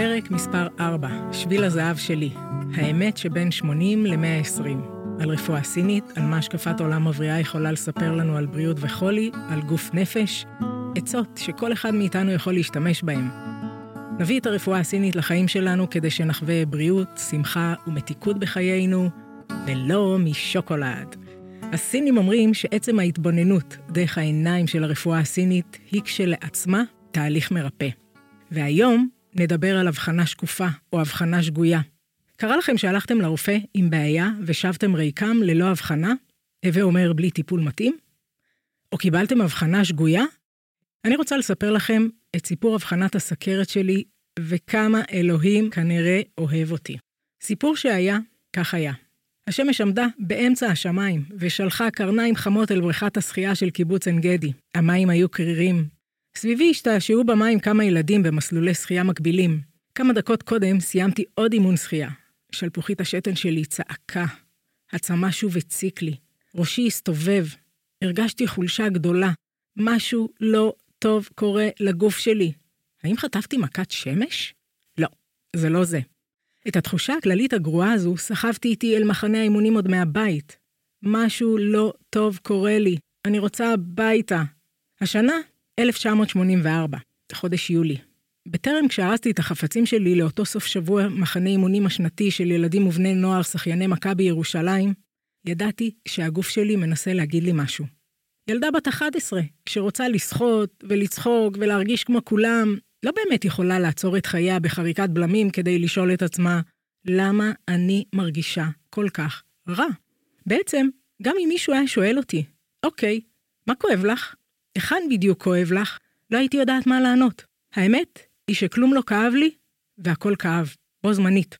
פרק מספר 4, שביל הזהב שלי, האמת שבין 80 ל-120, על רפואה סינית, על מה השקפת עולם מבריאה יכולה לספר לנו על בריאות וחולי, על גוף נפש, עצות שכל אחד מאיתנו יכול להשתמש בהם. נביא את הרפואה הסינית לחיים שלנו כדי שנחווה בריאות, שמחה ומתיקות בחיינו, ולא משוקולד. הסינים אומרים שעצם ההתבוננות דרך העיניים של הרפואה הסינית היא כשלעצמה תהליך מרפא. והיום נדבר על הבחנה שקופה או הבחנה שגויה. קרה לכם שהלכתם לרופא עם בעיה ושבתם ריקם ללא הבחנה, הווה אומר בלי טיפול מתאים? או קיבלתם הבחנה שגויה? אני רוצה לספר לכם את סיפור הבחנת הסכרת שלי וכמה אלוהים כנראה אוהב אותי. סיפור שהיה, כך היה. השמש עמדה באמצע השמיים ושלחה קרניים חמות אל בריכת השחייה של קיבוץ עין גדי. המים היו קרירים, סביבי השתעשעו במים כמה ילדים במסלולי שחייה מקבילים. כמה דקות קודם סיימתי עוד אימון שחייה. שלפוחית השתן שלי צעקה. הצמא שוב הציק לי. ראשי הסתובב. הרגשתי חולשה גדולה. משהו לא טוב קורה לגוף שלי. האם חטפתי מכת שמש? לא, זה לא זה. את התחושה הכללית הגרועה הזו סחבתי איתי אל מחנה האימונים עוד מהבית. משהו לא טוב קורה לי. אני רוצה הביתה. השנה 1984, חודש יולי. בטרם כשארזתי את החפצים שלי לאותו סוף שבוע מחנה אימונים השנתי של ילדים ובני נוער שחייני מכבי ירושלים, ידעתי שהגוף שלי מנסה להגיד לי משהו. ילדה בת 11, שרוצה לשחות ולצחוק ולהרגיש כמו כולם, לא באמת יכולה לעצור את חייה בחריקת בלמים כדי לשאול את עצמה, למה אני מרגישה כל כך רע? בעצם, גם אם מישהו היה שואל אותי, אוקיי, מה כואב לך? היכן בדיוק כואב לך? לא הייתי יודעת מה לענות. האמת היא שכלום לא כאב לי, והכל כאב, בו זמנית.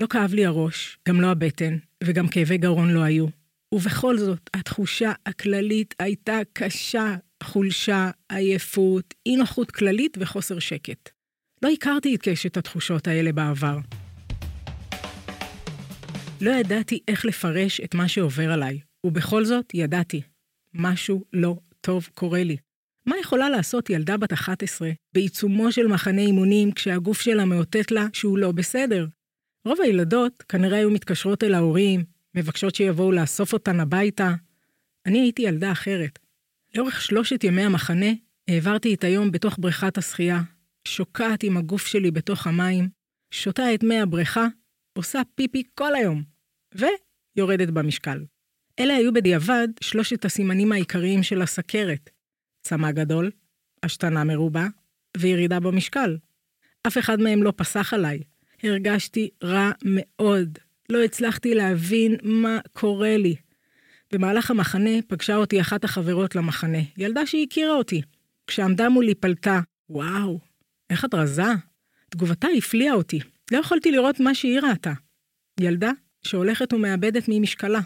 לא כאב לי הראש, גם לא הבטן, וגם כאבי גרון לא היו. ובכל זאת, התחושה הכללית הייתה קשה, חולשה, עייפות, אי נוחות כללית וחוסר שקט. לא הכרתי את קשת התחושות האלה בעבר. לא ידעתי איך לפרש את מה שעובר עליי, ובכל זאת ידעתי. משהו לא טוב קורה לי. מה יכולה לעשות ילדה בת 11 בעיצומו של מחנה אימונים כשהגוף שלה מאותת לה שהוא לא בסדר? רוב הילדות כנראה היו מתקשרות אל ההורים, מבקשות שיבואו לאסוף אותן הביתה. אני הייתי ילדה אחרת. לאורך שלושת ימי המחנה העברתי את היום בתוך בריכת השחייה, שוקעת עם הגוף שלי בתוך המים, שותה את מי הבריכה, עושה פיפי כל היום, ויורדת במשקל. אלה היו בדיעבד שלושת הסימנים העיקריים של הסכרת. צמא גדול, השתנה מרובה וירידה במשקל. אף אחד מהם לא פסח עליי. הרגשתי רע מאוד. לא הצלחתי להבין מה קורה לי. במהלך המחנה פגשה אותי אחת החברות למחנה, ילדה שהכירה אותי. כשעמדה מולי פלטה, וואו, איך את רזה? תגובתה הפליאה אותי. לא יכולתי לראות מה שהיא ראתה. ילדה שהולכת ומאבדת ממשקלה.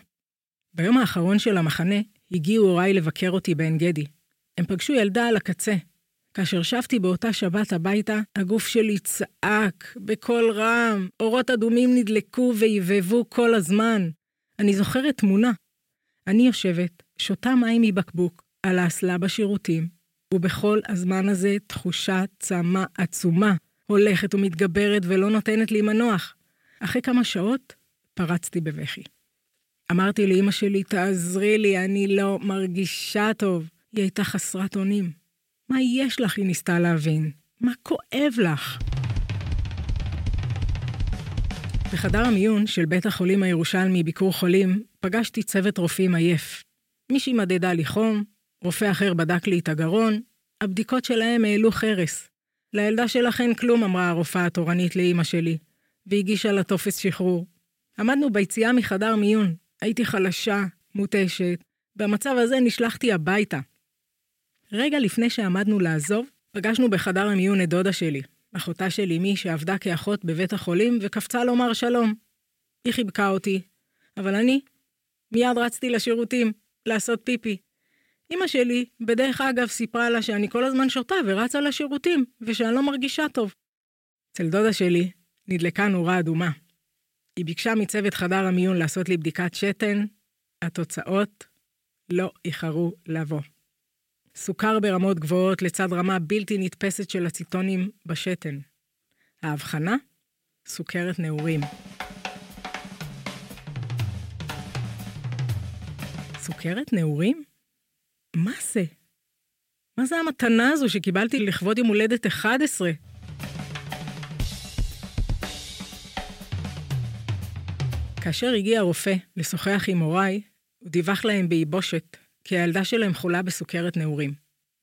ביום האחרון של המחנה הגיעו הוריי לבקר אותי בעין גדי. הם פגשו ילדה על הקצה. כאשר שבתי באותה שבת הביתה, הגוף שלי צעק בקול רם, אורות אדומים נדלקו ויבבו כל הזמן. אני זוכרת תמונה. אני יושבת, שותה מים מבקבוק, על האסלה בשירותים, ובכל הזמן הזה תחושת צמא עצומה, הולכת ומתגברת ולא נותנת לי מנוח. אחרי כמה שעות פרצתי בבכי. אמרתי לאמא שלי, תעזרי לי, אני לא מרגישה טוב. היא הייתה חסרת אונים. מה יש לך? היא ניסתה להבין. מה כואב לך? בחדר המיון של בית החולים הירושלמי ביקור חולים, פגשתי צוות רופאים עייף. מישהי מדדה לי חום, רופא אחר בדק לי את הגרון, הבדיקות שלהם העלו חרס. לילדה שלכן כלום, אמרה הרופאה התורנית לאימא שלי, והגישה לה טופס שחרור. עמדנו ביציאה מחדר מיון, הייתי חלשה, מותשת. במצב הזה נשלחתי הביתה. רגע לפני שעמדנו לעזוב, פגשנו בחדר המיון את דודה שלי, אחותה של אמי שעבדה כאחות בבית החולים וקפצה לומר שלום. היא חיבקה אותי, אבל אני מיד רצתי לשירותים, לעשות פיפי. אמא שלי, בדרך אגב, סיפרה לה שאני כל הזמן שותה ורצה לשירותים, ושאני לא מרגישה טוב. אצל דודה שלי נדלקה נורה אדומה. היא ביקשה מצוות חדר המיון לעשות לי בדיקת שתן, התוצאות לא איחרו לבוא. סוכר ברמות גבוהות לצד רמה בלתי נתפסת של אציטונים בשתן. האבחנה? סוכרת נעורים. סוכרת נעורים? מה זה? מה זה המתנה הזו שקיבלתי לכבוד יום הולדת 11? כאשר הגיע הרופא לשוחח עם הוריי, הוא דיווח להם בייבושת כי הילדה שלהם חולה בסוכרת נעורים.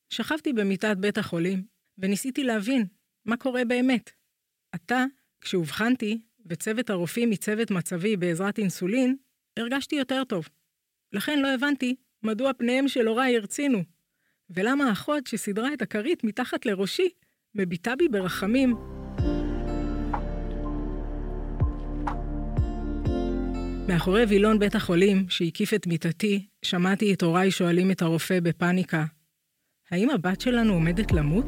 שכבתי במיטת בית החולים וניסיתי להבין מה קורה באמת. עתה, כשאובחנתי, וצוות הרופאים מצוות מצבי בעזרת אינסולין, הרגשתי יותר טוב. לכן לא הבנתי מדוע פניהם של הוריי הרצינו, ולמה האחות שסידרה את הכרית מתחת לראשי מביטה בי ברחמים מאחורי וילון בית החולים, שהקיף את מיטתי, שמעתי את הוריי שואלים את הרופא בפאניקה, האם הבת שלנו עומדת למות?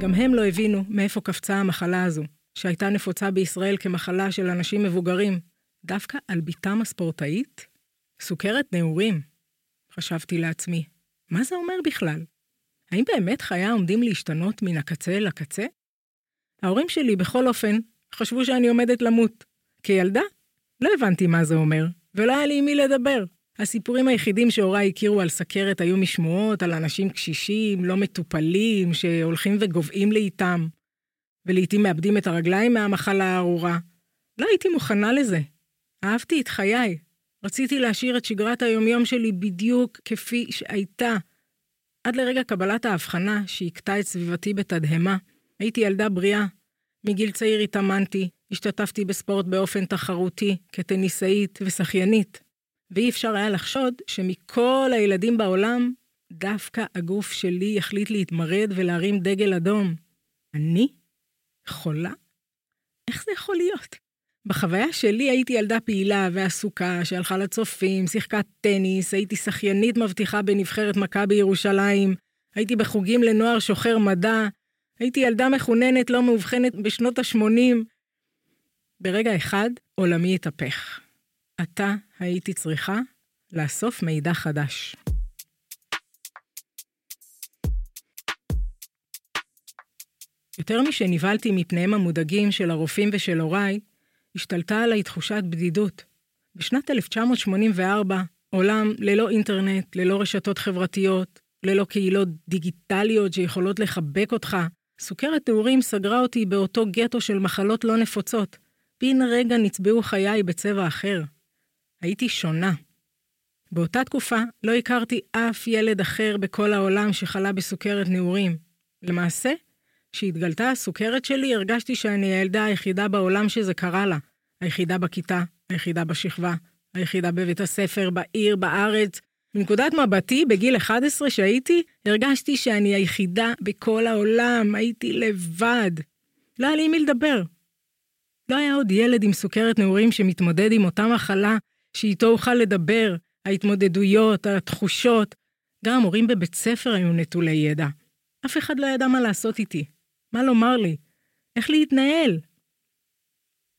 גם הם לא הבינו מאיפה קפצה המחלה הזו, שהייתה נפוצה בישראל כמחלה של אנשים מבוגרים, דווקא על בתם הספורטאית? סוכרת נעורים, חשבתי לעצמי. מה זה אומר בכלל? האם באמת חיי עומדים להשתנות מן הקצה אל הקצה? ההורים שלי, בכל אופן, חשבו שאני עומדת למות. כילדה, לא הבנתי מה זה אומר, ולא היה לי עם מי לדבר. הסיפורים היחידים שהוריי הכירו על סכרת היו משמועות על אנשים קשישים, לא מטופלים, שהולכים וגוועים לאיתם, ולעיתים מאבדים את הרגליים מהמחלה הארורה. לא הייתי מוכנה לזה. אהבתי את חיי. רציתי להשאיר את שגרת היומיום שלי בדיוק כפי שהייתה. עד לרגע קבלת ההבחנה שהכתה את סביבתי בתדהמה, הייתי ילדה בריאה. מגיל צעיר התאמנתי, השתתפתי בספורט באופן תחרותי, כטניסאית ושחיינית. ואי אפשר היה לחשוד שמכל הילדים בעולם, דווקא הגוף שלי יחליט להתמרד ולהרים דגל אדום. אני? חולה? איך זה יכול להיות? בחוויה שלי הייתי ילדה פעילה ועסוקה שהלכה לצופים, שיחקה טניס, הייתי שחיינית מבטיחה בנבחרת מכבי ירושלים, הייתי בחוגים לנוער שוחר מדע, הייתי ילדה מחוננת לא מאובחנת בשנות ה-80. ברגע אחד עולמי התהפך. עתה הייתי צריכה לאסוף מידע חדש. יותר משנבהלתי מפניהם המודאגים של הרופאים ושל הוריי, השתלטה עליי תחושת בדידות. בשנת 1984, עולם ללא אינטרנט, ללא רשתות חברתיות, ללא קהילות דיגיטליות שיכולות לחבק אותך, סוכרת נעורים סגרה אותי באותו גטו של מחלות לא נפוצות. בן רגע נצבעו חיי בצבע אחר. הייתי שונה. באותה תקופה לא הכרתי אף ילד אחר בכל העולם שחלה בסוכרת נעורים. למעשה, כשהתגלתה הסוכרת שלי, הרגשתי שאני הילדה היחידה בעולם שזה קרה לה. היחידה בכיתה, היחידה בשכבה, היחידה בבית הספר, בעיר, בארץ, מנקודת מבטי, בגיל 11 שהייתי, הרגשתי שאני היחידה בכל העולם, הייתי לבד. לא היה לי עם מי לדבר. לא היה עוד ילד עם סוכרת נעורים שמתמודד עם אותה מחלה שאיתו אוכל לדבר, ההתמודדויות, התחושות. גם המורים בבית ספר היו נטולי ידע. אף אחד לא ידע מה לעשות איתי, מה לומר לי, איך להתנהל.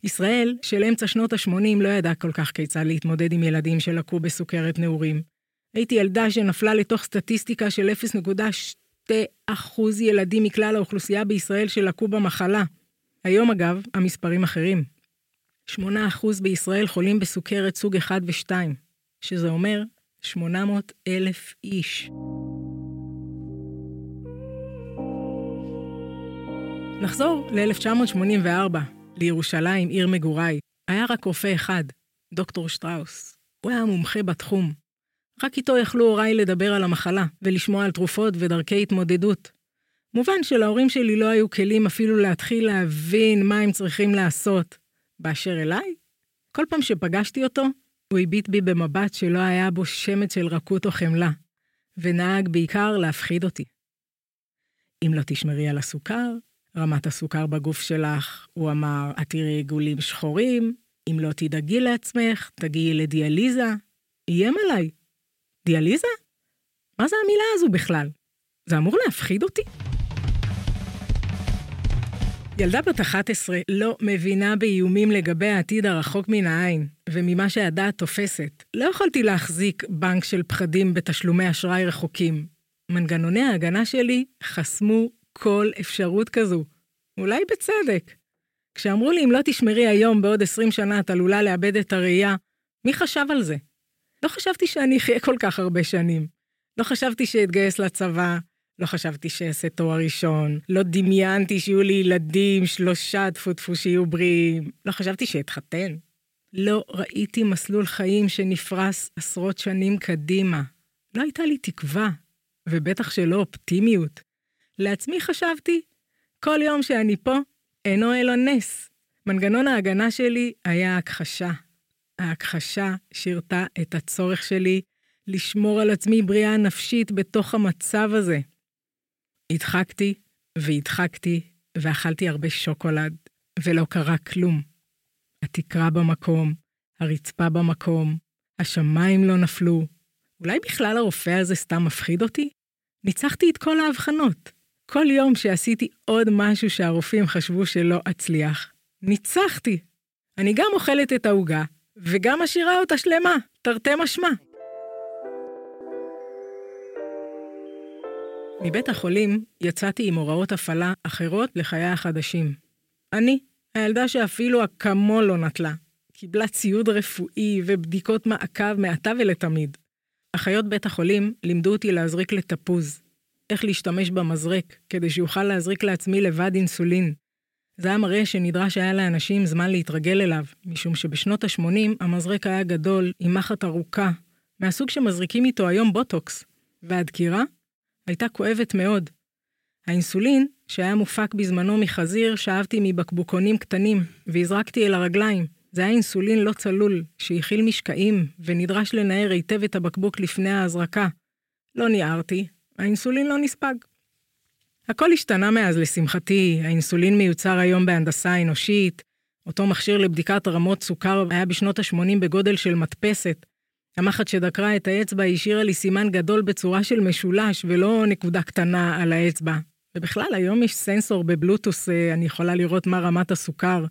ישראל של אמצע שנות ה-80 לא ידעה כל כך כיצד להתמודד עם ילדים שלקו בסוכרת נעורים. הייתי ילדה שנפלה לתוך סטטיסטיקה של 0.2% ילדים מכלל האוכלוסייה בישראל שלקו במחלה. היום אגב, המספרים אחרים. 8% בישראל חולים בסוכרת סוג 1 ו-2, שזה אומר 800 אלף איש. נחזור ל-1984, לירושלים, עיר מגוריי. היה רק רופא אחד, דוקטור שטראוס. הוא היה מומחה בתחום. רק איתו יכלו הוריי לדבר על המחלה, ולשמוע על תרופות ודרכי התמודדות. מובן שלהורים שלי לא היו כלים אפילו להתחיל להבין מה הם צריכים לעשות. באשר אליי, כל פעם שפגשתי אותו, הוא הביט בי במבט שלא היה בו שמץ של רכות או חמלה, ונהג בעיקר להפחיד אותי. אם לא תשמרי על הסוכר, רמת הסוכר בגוף שלך, הוא אמר, את תראי עיגולים שחורים, אם לא תדאגי לעצמך, תגיעי לדיאליזה. איים עליי. דיאליזה? מה זה המילה הזו בכלל? זה אמור להפחיד אותי? ילדה בת 11 לא מבינה באיומים לגבי העתיד הרחוק מן העין, וממה שהדעת תופסת. לא יכולתי להחזיק בנק של פחדים בתשלומי אשראי רחוקים. מנגנוני ההגנה שלי חסמו כל אפשרות כזו. אולי בצדק. כשאמרו לי אם לא תשמרי היום, בעוד 20 שנה את עלולה לאבד את הראייה, מי חשב על זה? לא חשבתי שאני אחיה כל כך הרבה שנים. לא חשבתי שאתגייס לצבא, לא חשבתי שאעשה תואר ראשון, לא דמיינתי שיהיו לי ילדים, שלושה טפו טפו שיהיו בריאים, לא חשבתי שאתחתן. לא ראיתי מסלול חיים שנפרס עשרות שנים קדימה. לא הייתה לי תקווה, ובטח שלא אופטימיות. לעצמי חשבתי, כל יום שאני פה, אינו אלא נס. מנגנון ההגנה שלי היה הכחשה. ההכחשה שירתה את הצורך שלי לשמור על עצמי בריאה נפשית בתוך המצב הזה. הדחקתי והדחקתי ואכלתי הרבה שוקולד, ולא קרה כלום. התקרה במקום, הרצפה במקום, השמיים לא נפלו. אולי בכלל הרופא הזה סתם מפחיד אותי? ניצחתי את כל האבחנות. כל יום שעשיתי עוד משהו שהרופאים חשבו שלא אצליח, ניצחתי. אני גם אוכלת את העוגה, וגם משאירה אותה שלמה, תרתי משמע. מבית החולים יצאתי עם הוראות הפעלה אחרות לחיי החדשים. אני, הילדה שאפילו אקמול לא נטלה, קיבלה ציוד רפואי ובדיקות מעקב מעתה ולתמיד. אחיות בית החולים לימדו אותי להזריק לתפוז, איך להשתמש במזרק, כדי שיוכל להזריק לעצמי לבד אינסולין. זה היה מראה שנדרש היה לאנשים זמן להתרגל אליו, משום שבשנות ה-80 המזרק היה גדול, עם מחט ארוכה, מהסוג שמזריקים איתו היום בוטוקס, והדקירה הייתה כואבת מאוד. האינסולין, שהיה מופק בזמנו מחזיר, שאבתי מבקבוקונים קטנים, והזרקתי אל הרגליים. זה היה אינסולין לא צלול, שהכיל משקעים, ונדרש לנער היטב את הבקבוק לפני ההזרקה. לא ניערתי, האינסולין לא נספג. הכל השתנה מאז, לשמחתי. האינסולין מיוצר היום בהנדסה אנושית. אותו מכשיר לבדיקת רמות סוכר היה בשנות ה-80 בגודל של מדפסת. המחט שדקרה את האצבע השאירה לי סימן גדול בצורה של משולש, ולא נקודה קטנה על האצבע. ובכלל, היום יש סנסור בבלוטוס, אה, אני יכולה לראות מה רמת הסוכר.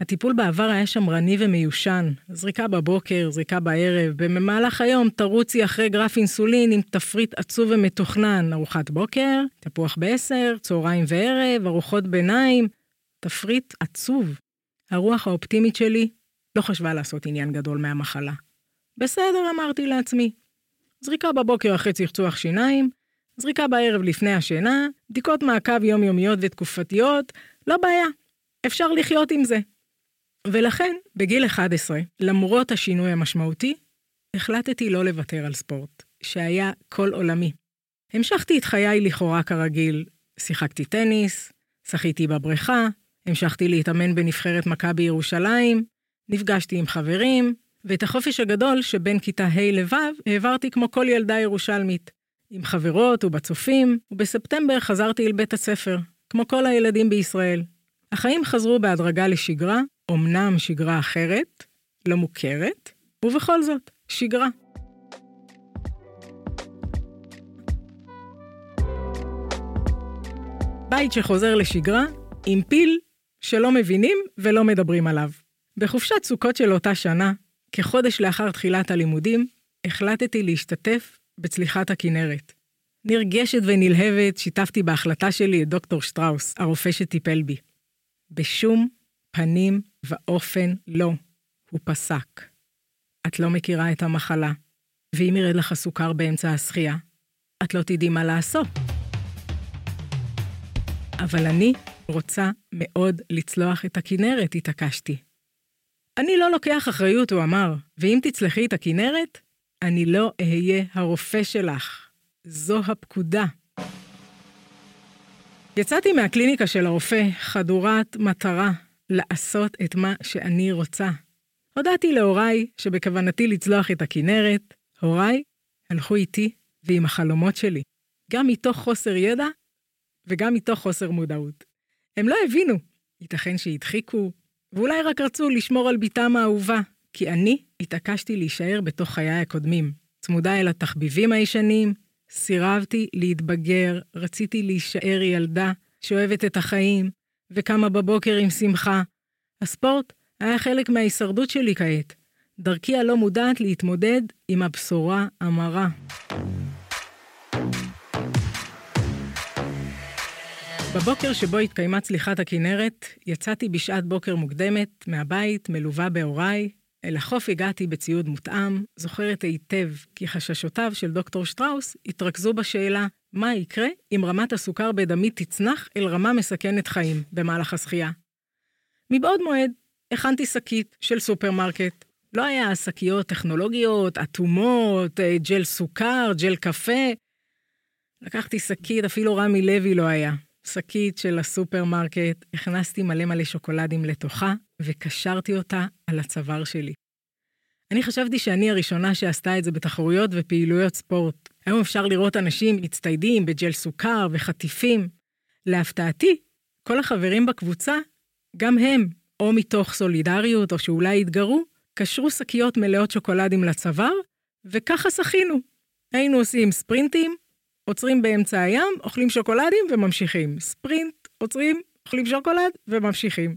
הטיפול בעבר היה שמרני ומיושן, זריקה בבוקר, זריקה בערב, במהלך היום תרוצי אחרי גרף אינסולין עם תפריט עצוב ומתוכנן, ארוחת בוקר, תפוח בעשר, צהריים וערב, ארוחות ביניים, תפריט עצוב. הרוח האופטימית שלי לא חשבה לעשות עניין גדול מהמחלה. בסדר, אמרתי לעצמי. זריקה בבוקר אחרי צחצוח שיניים, זריקה בערב לפני השינה, בדיקות מעקב יומיומיות ותקופתיות, לא בעיה, אפשר לחיות עם זה. ולכן, בגיל 11, למרות השינוי המשמעותי, החלטתי לא לוותר על ספורט, שהיה כל עולמי. המשכתי את חיי לכאורה כרגיל, שיחקתי טניס, שחיתי בבריכה, המשכתי להתאמן בנבחרת מכבי ירושלים, נפגשתי עם חברים, ואת החופש הגדול שבין כיתה ה' לו' העברתי כמו כל ילדה ירושלמית, עם חברות ובצופים, ובספטמבר חזרתי אל בית הספר, כמו כל הילדים בישראל. החיים חזרו בהדרגה לשגרה, אמנם שגרה אחרת, לא מוכרת, ובכל זאת, שגרה. בית שחוזר לשגרה, עם פיל שלא מבינים ולא מדברים עליו. בחופשת סוכות של אותה שנה, כחודש לאחר תחילת הלימודים, החלטתי להשתתף בצליחת הכנרת. נרגשת ונלהבת, שיתפתי בהחלטה שלי את דוקטור שטראוס, הרופא שטיפל בי. בשום פנים ואופן לא, הוא פסק. את לא מכירה את המחלה, ואם ירד לך סוכר באמצע השחייה, את לא תדעי מה לעשות. אבל אני רוצה מאוד לצלוח את הכנרת, התעקשתי. אני לא לוקח אחריות, הוא אמר, ואם תצלחי את הכנרת, אני לא אהיה הרופא שלך. זו הפקודה. יצאתי מהקליניקה של הרופא חדורת מטרה לעשות את מה שאני רוצה. הודעתי להוריי שבכוונתי לצלוח את הכנרת, הוריי הלכו איתי ועם החלומות שלי, גם מתוך חוסר ידע וגם מתוך חוסר מודעות. הם לא הבינו, ייתכן שהדחיקו, ואולי רק רצו לשמור על בתם האהובה, כי אני התעקשתי להישאר בתוך חיי הקודמים, צמודה אל התחביבים הישנים, סירבתי להתבגר, רציתי להישאר ילדה שאוהבת את החיים, וקמה בבוקר עם שמחה. הספורט היה חלק מההישרדות שלי כעת. דרכי הלא מודעת להתמודד עם הבשורה המרה. בבוקר שבו התקיימה צליחת הכנרת, יצאתי בשעת בוקר מוקדמת, מהבית, מלווה בהוריי. אל החוף הגעתי בציוד מותאם, זוכרת היטב כי חששותיו של דוקטור שטראוס התרכזו בשאלה מה יקרה אם רמת הסוכר בדמי תצנח אל רמה מסכנת חיים במהלך השחייה. מבעוד מועד הכנתי שקית של סופרמרקט. לא היה שקיות טכנולוגיות, אטומות, אה, ג'ל סוכר, ג'ל קפה. לקחתי שקית, אפילו רמי לוי לא היה. שקית של הסופרמרקט, הכנסתי מלא מלא שוקולדים לתוכה, וקשרתי אותה על הצוואר שלי. אני חשבתי שאני הראשונה שעשתה את זה בתחרויות ופעילויות ספורט. היום אפשר לראות אנשים מצטיידים בג'ל סוכר וחטיפים. להפתעתי, כל החברים בקבוצה, גם הם, או מתוך סולידריות או שאולי התגרו, קשרו שקיות מלאות שוקולדים לצוואר, וככה שחינו. היינו עושים ספרינטים, עוצרים באמצע הים, אוכלים שוקולדים וממשיכים. ספרינט, עוצרים, אוכלים שוקולד וממשיכים.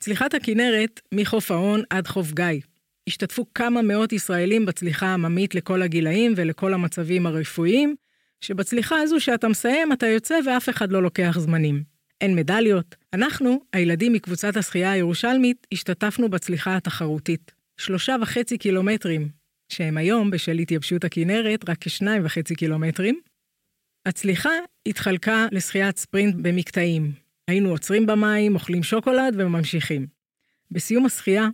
צליחת הכנרת מחוף ההון עד חוף גיא. השתתפו כמה מאות ישראלים בצליחה העממית לכל הגילאים ולכל המצבים הרפואיים, שבצליחה הזו שאתה מסיים אתה יוצא ואף אחד לא לוקח זמנים. אין מדליות. אנחנו, הילדים מקבוצת השחייה הירושלמית, השתתפנו בצליחה התחרותית. שלושה וחצי קילומטרים, שהם היום, בשל התייבשות הכנרת, רק כשניים וחצי קילומטרים. הצליחה התחלקה לשחיית ספרינט במקטעים. היינו עוצרים במים, אוכלים שוקולד וממשיכים. בסיום השחייה,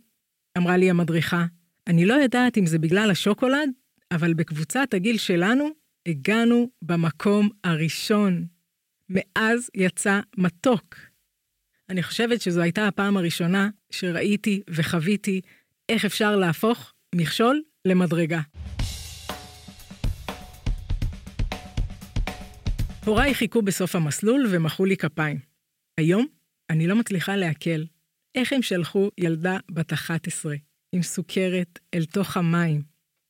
אמרה לי המדריכה, אני לא יודעת אם זה בגלל השוקולד, אבל בקבוצת הגיל שלנו הגענו במקום הראשון. מאז יצא מתוק. אני חושבת שזו הייתה הפעם הראשונה שראיתי וחוויתי איך אפשר להפוך מכשול למדרגה. הוריי חיכו בסוף המסלול ומחאו לי כפיים. היום אני לא מצליחה לעכל איך הם שלחו ילדה בת 11 עם סוכרת אל תוך המים.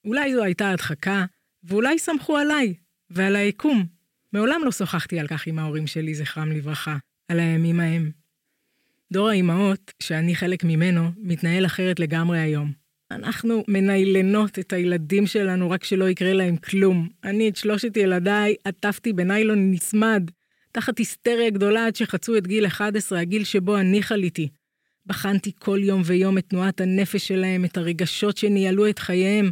אולי זו הייתה הדחקה, ואולי סמכו עליי ועל היקום. מעולם לא שוחחתי על כך עם ההורים שלי, זכרם לברכה, על הימים ההם. דור האימהות, שאני חלק ממנו, מתנהל אחרת לגמרי היום. אנחנו מניילנות את הילדים שלנו רק שלא יקרה להם כלום. אני את שלושת ילדיי עטפתי בניילון נצמד, תחת היסטריה גדולה עד שחצו את גיל 11, הגיל שבו אני חליתי. בחנתי כל יום ויום את תנועת הנפש שלהם, את הרגשות שניהלו את חייהם.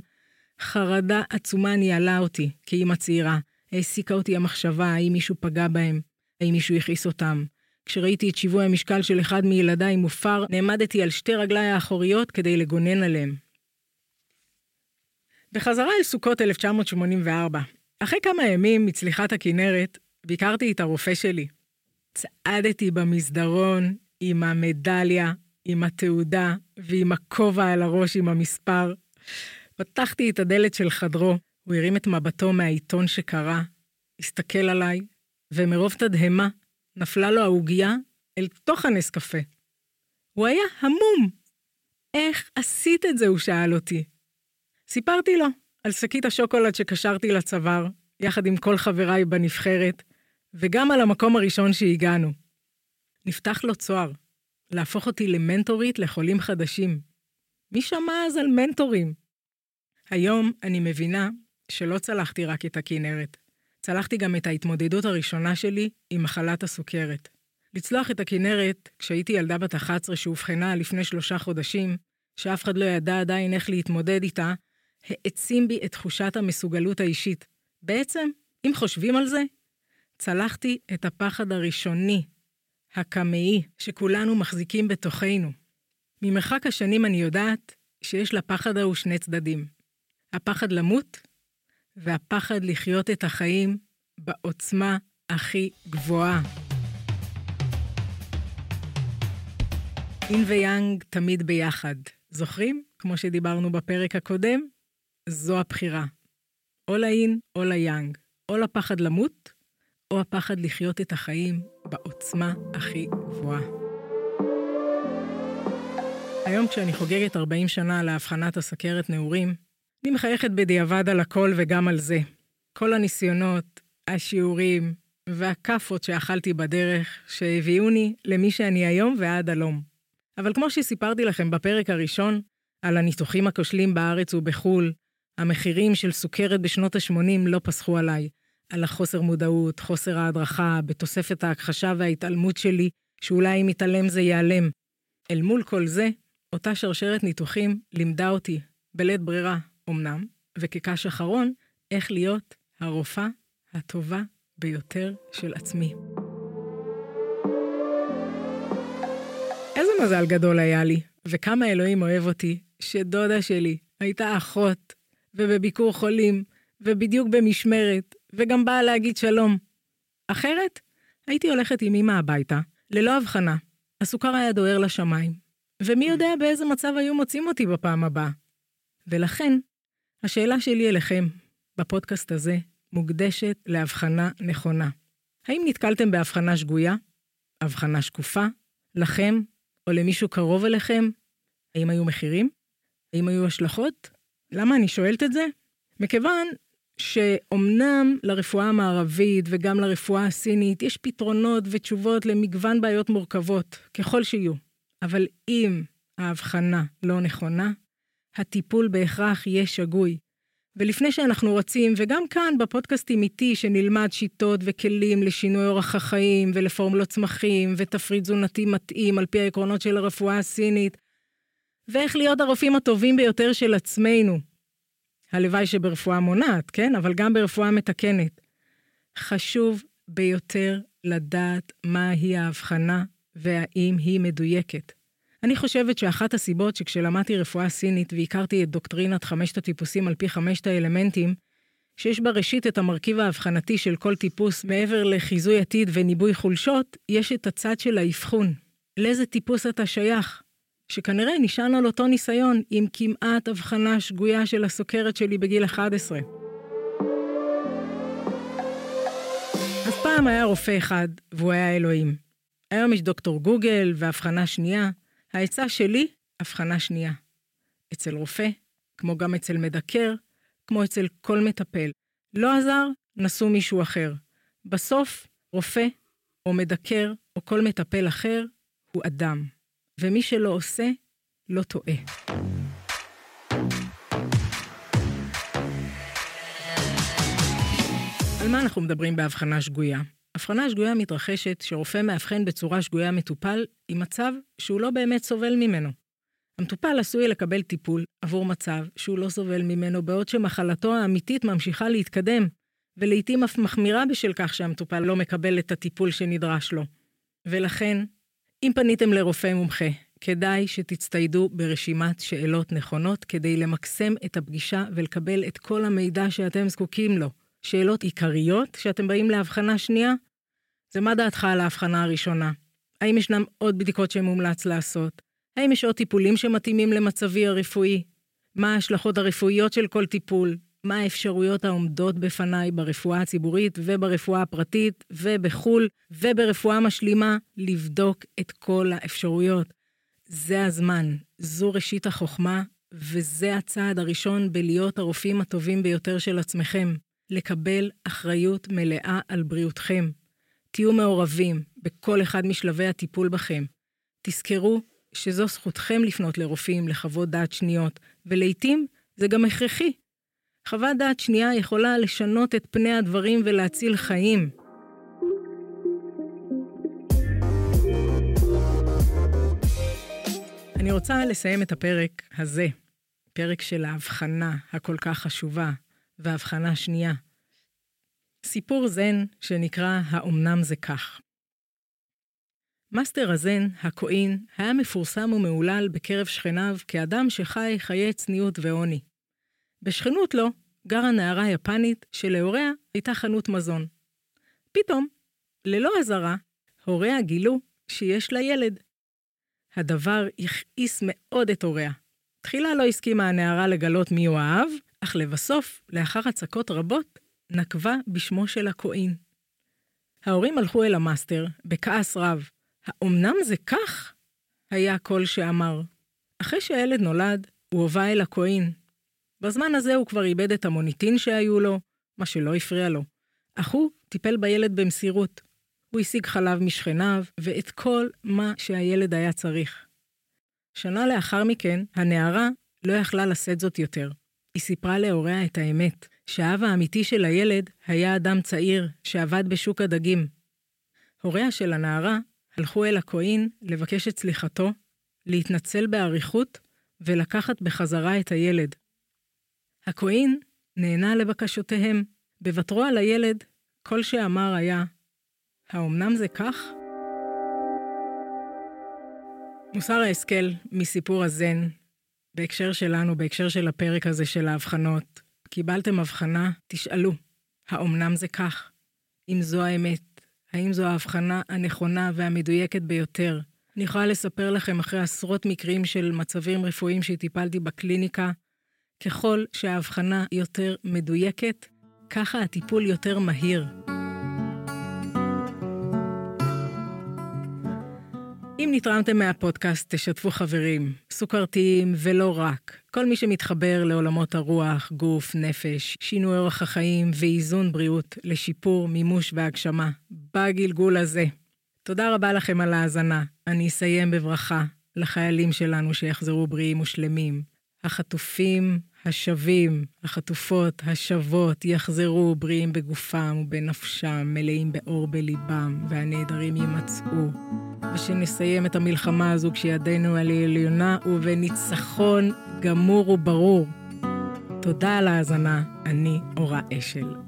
חרדה עצומה ניהלה אותי, כאימא צעירה. העסיקה אותי המחשבה האם מישהו פגע בהם, האם מישהו הכעיס אותם. כשראיתי את שיווי המשקל של אחד מילדיי מופר, נעמדתי על שתי רגליי האחוריות כדי לגונן עליהם. בחזרה אל סוכות 1984, אחרי כמה ימים מצליחת הכנרת, ביקרתי את הרופא שלי. צעדתי במסדרון עם המדליה, עם התעודה ועם הכובע על הראש עם המספר. פתחתי את הדלת של חדרו, הוא הרים את מבטו מהעיתון שקרא, הסתכל עליי, ומרוב תדהמה נפלה לו העוגייה אל תוך הנס קפה. הוא היה המום. איך עשית את זה? הוא שאל אותי. סיפרתי לו על שקית השוקולד שקשרתי לצוואר, יחד עם כל חבריי בנבחרת, וגם על המקום הראשון שהגענו. נפתח לו צוהר, להפוך אותי למנטורית לחולים חדשים. מי שמע אז על מנטורים? היום אני מבינה שלא צלחתי רק את הכנרת, צלחתי גם את ההתמודדות הראשונה שלי עם מחלת הסוכרת. לצלוח את הכנרת, כשהייתי ילדה בת 11 שאובחנה לפני שלושה חודשים, שאף אחד לא ידע עדיין איך להתמודד איתה, העצים בי את תחושת המסוגלות האישית. בעצם, אם חושבים על זה, צלחתי את הפחד הראשוני, הקמאי, שכולנו מחזיקים בתוכנו. ממרחק השנים אני יודעת שיש לפחד ההוא שני צדדים. הפחד למות והפחד לחיות את החיים בעוצמה הכי גבוהה. אין ויאנג תמיד ביחד. זוכרים? כמו שדיברנו בפרק הקודם? זו הבחירה. או לאין או ליאנג. או לפחד למות, או הפחד לחיות את החיים בעוצמה הכי גבוהה. היום כשאני חוגגת 40 שנה לאבחנת הסכרת נעורים, אני מחייכת בדיעבד על הכל וגם על זה. כל הניסיונות, השיעורים והכאפות שאכלתי בדרך, שהביאוני למי שאני היום ועד הלום. אבל כמו שסיפרתי לכם בפרק הראשון, על הניתוחים הכושלים בארץ ובחו"ל, המחירים של סוכרת בשנות ה-80 לא פסחו עליי. על החוסר מודעות, חוסר ההדרכה, בתוספת ההכחשה וההתעלמות שלי, שאולי אם מתעלם זה ייעלם. אל מול כל זה, אותה שרשרת ניתוחים לימדה אותי, בלית ברירה אמנם, וכקש אחרון, איך להיות הרופאה הטובה ביותר של עצמי. איזה מזל גדול היה לי, וכמה אלוהים אוהב אותי, שדודה שלי הייתה אחות, ובביקור חולים, ובדיוק במשמרת, וגם באה להגיד שלום. אחרת, הייתי הולכת עם אמא הביתה, ללא הבחנה. הסוכר היה דוהר לשמיים, ומי יודע באיזה מצב היו מוצאים אותי בפעם הבאה. ולכן, השאלה שלי אליכם, בפודקאסט הזה, מוקדשת להבחנה נכונה. האם נתקלתם בהבחנה שגויה? הבחנה שקופה? לכם? או למישהו קרוב אליכם? האם היו מחירים? האם היו השלכות? למה אני שואלת את זה? מכיוון שאומנם לרפואה המערבית וגם לרפואה הסינית יש פתרונות ותשובות למגוון בעיות מורכבות, ככל שיהיו. אבל אם ההבחנה לא נכונה, הטיפול בהכרח יהיה שגוי. ולפני שאנחנו רצים, וגם כאן בפודקאסטים איתי, שנלמד שיטות וכלים לשינוי אורח החיים ולפורמולות צמחים ותפריט תזונתי מתאים על פי העקרונות של הרפואה הסינית, ואיך להיות הרופאים הטובים ביותר של עצמנו. הלוואי שברפואה מונעת, כן? אבל גם ברפואה מתקנת. חשוב ביותר לדעת מהי ההבחנה והאם היא מדויקת. אני חושבת שאחת הסיבות שכשלמדתי רפואה סינית והכרתי את דוקטרינת חמשת הטיפוסים על פי חמשת האלמנטים, שיש בה ראשית את המרכיב האבחנתי של כל טיפוס, מעבר לחיזוי עתיד וניבוי חולשות, יש את הצד של האבחון. לאיזה טיפוס אתה שייך? שכנראה נשען על אותו ניסיון עם כמעט הבחנה שגויה של הסוכרת שלי בגיל 11. אז פעם היה רופא אחד, והוא היה אלוהים. היום יש דוקטור גוגל והבחנה שנייה. העצה שלי, הבחנה שנייה. אצל רופא, כמו גם אצל מדקר, כמו אצל כל מטפל. לא עזר, נסו מישהו אחר. בסוף, רופא, או מדקר, או כל מטפל אחר, הוא אדם. ומי שלא עושה, לא טועה. על מה אנחנו מדברים בהבחנה שגויה? הבחנה שגויה מתרחשת שרופא מאבחן בצורה שגויה מטופל עם מצב שהוא לא באמת סובל ממנו. המטופל עשוי לקבל טיפול עבור מצב שהוא לא סובל ממנו, בעוד שמחלתו האמיתית ממשיכה להתקדם, ולעיתים אף מחמירה בשל כך שהמטופל לא מקבל את הטיפול שנדרש לו. ולכן, אם פניתם לרופא מומחה, כדאי שתצטיידו ברשימת שאלות נכונות כדי למקסם את הפגישה ולקבל את כל המידע שאתם זקוקים לו. שאלות עיקריות כשאתם באים להבחנה שנייה, זה מה דעתך על ההבחנה הראשונה? האם ישנם עוד בדיקות שמומלץ לעשות? האם יש עוד טיפולים שמתאימים למצבי הרפואי? מה ההשלכות הרפואיות של כל טיפול? מה האפשרויות העומדות בפניי ברפואה הציבורית וברפואה הפרטית ובחו"ל וברפואה משלימה לבדוק את כל האפשרויות. זה הזמן, זו ראשית החוכמה, וזה הצעד הראשון בלהיות הרופאים הטובים ביותר של עצמכם. לקבל אחריות מלאה על בריאותכם. תהיו מעורבים בכל אחד משלבי הטיפול בכם. תזכרו שזו זכותכם לפנות לרופאים לחוות דעת שניות, ולעיתים זה גם הכרחי. חוות דעת שנייה יכולה לשנות את פני הדברים ולהציל חיים. אני רוצה לסיים את הפרק הזה, פרק של ההבחנה הכל כך חשובה, והבחנה שנייה. סיפור זן שנקרא "האומנם זה כך". מאסטר הזן, הכהן, היה מפורסם ומהולל בקרב שכניו כאדם שחי חיי צניעות ועוני. בשכנות לו גרה נערה יפנית שלהוריה הייתה חנות מזון. פתאום, ללא אזהרה, הוריה גילו שיש לה ילד. הדבר הכעיס מאוד את הוריה. תחילה לא הסכימה הנערה לגלות מי הוא האב, אך לבסוף, לאחר הצקות רבות, נקבה בשמו של הכהן. ההורים הלכו אל המאסטר, בכעס רב. האומנם זה כך? היה כל שאמר. אחרי שהילד נולד, הוא הובא אל הכהן. בזמן הזה הוא כבר איבד את המוניטין שהיו לו, מה שלא הפריע לו. אך הוא טיפל בילד במסירות. הוא השיג חלב משכניו, ואת כל מה שהילד היה צריך. שנה לאחר מכן, הנערה לא יכלה לשאת זאת יותר. היא סיפרה להוריה את האמת, שהאב האמיתי של הילד היה אדם צעיר שעבד בשוק הדגים. הוריה של הנערה הלכו אל הכהן לבקש את סליחתו, להתנצל באריכות ולקחת בחזרה את הילד. הכהן נענה לבקשותיהם. בוותרו על הילד, כל שאמר היה, האומנם זה כך? מוסר ההשכל מסיפור הזן, בהקשר שלנו, בהקשר של הפרק הזה של ההבחנות, קיבלתם הבחנה, תשאלו, האומנם זה כך? אם זו האמת, האם זו ההבחנה הנכונה והמדויקת ביותר? אני יכולה לספר לכם אחרי עשרות מקרים של מצבים רפואיים שטיפלתי בקליניקה, ככל שההבחנה יותר מדויקת, ככה הטיפול יותר מהיר. אם נתרמתם מהפודקאסט, תשתפו חברים, סוכרתיים ולא רק. כל מי שמתחבר לעולמות הרוח, גוף, נפש, שינוי אורח החיים ואיזון בריאות לשיפור, מימוש והגשמה, בגלגול הזה. תודה רבה לכם על ההאזנה. אני אסיים בברכה לחיילים שלנו שיחזרו בריאים ושלמים. החטופים, השבים, החטופות, השוות, יחזרו בריאים בגופם ובנפשם, מלאים באור בליבם, והנעדרים יימצאו. ושנסיים את המלחמה הזו כשידנו על עליונה ובניצחון גמור וברור. תודה על ההאזנה, אני אורה אשל.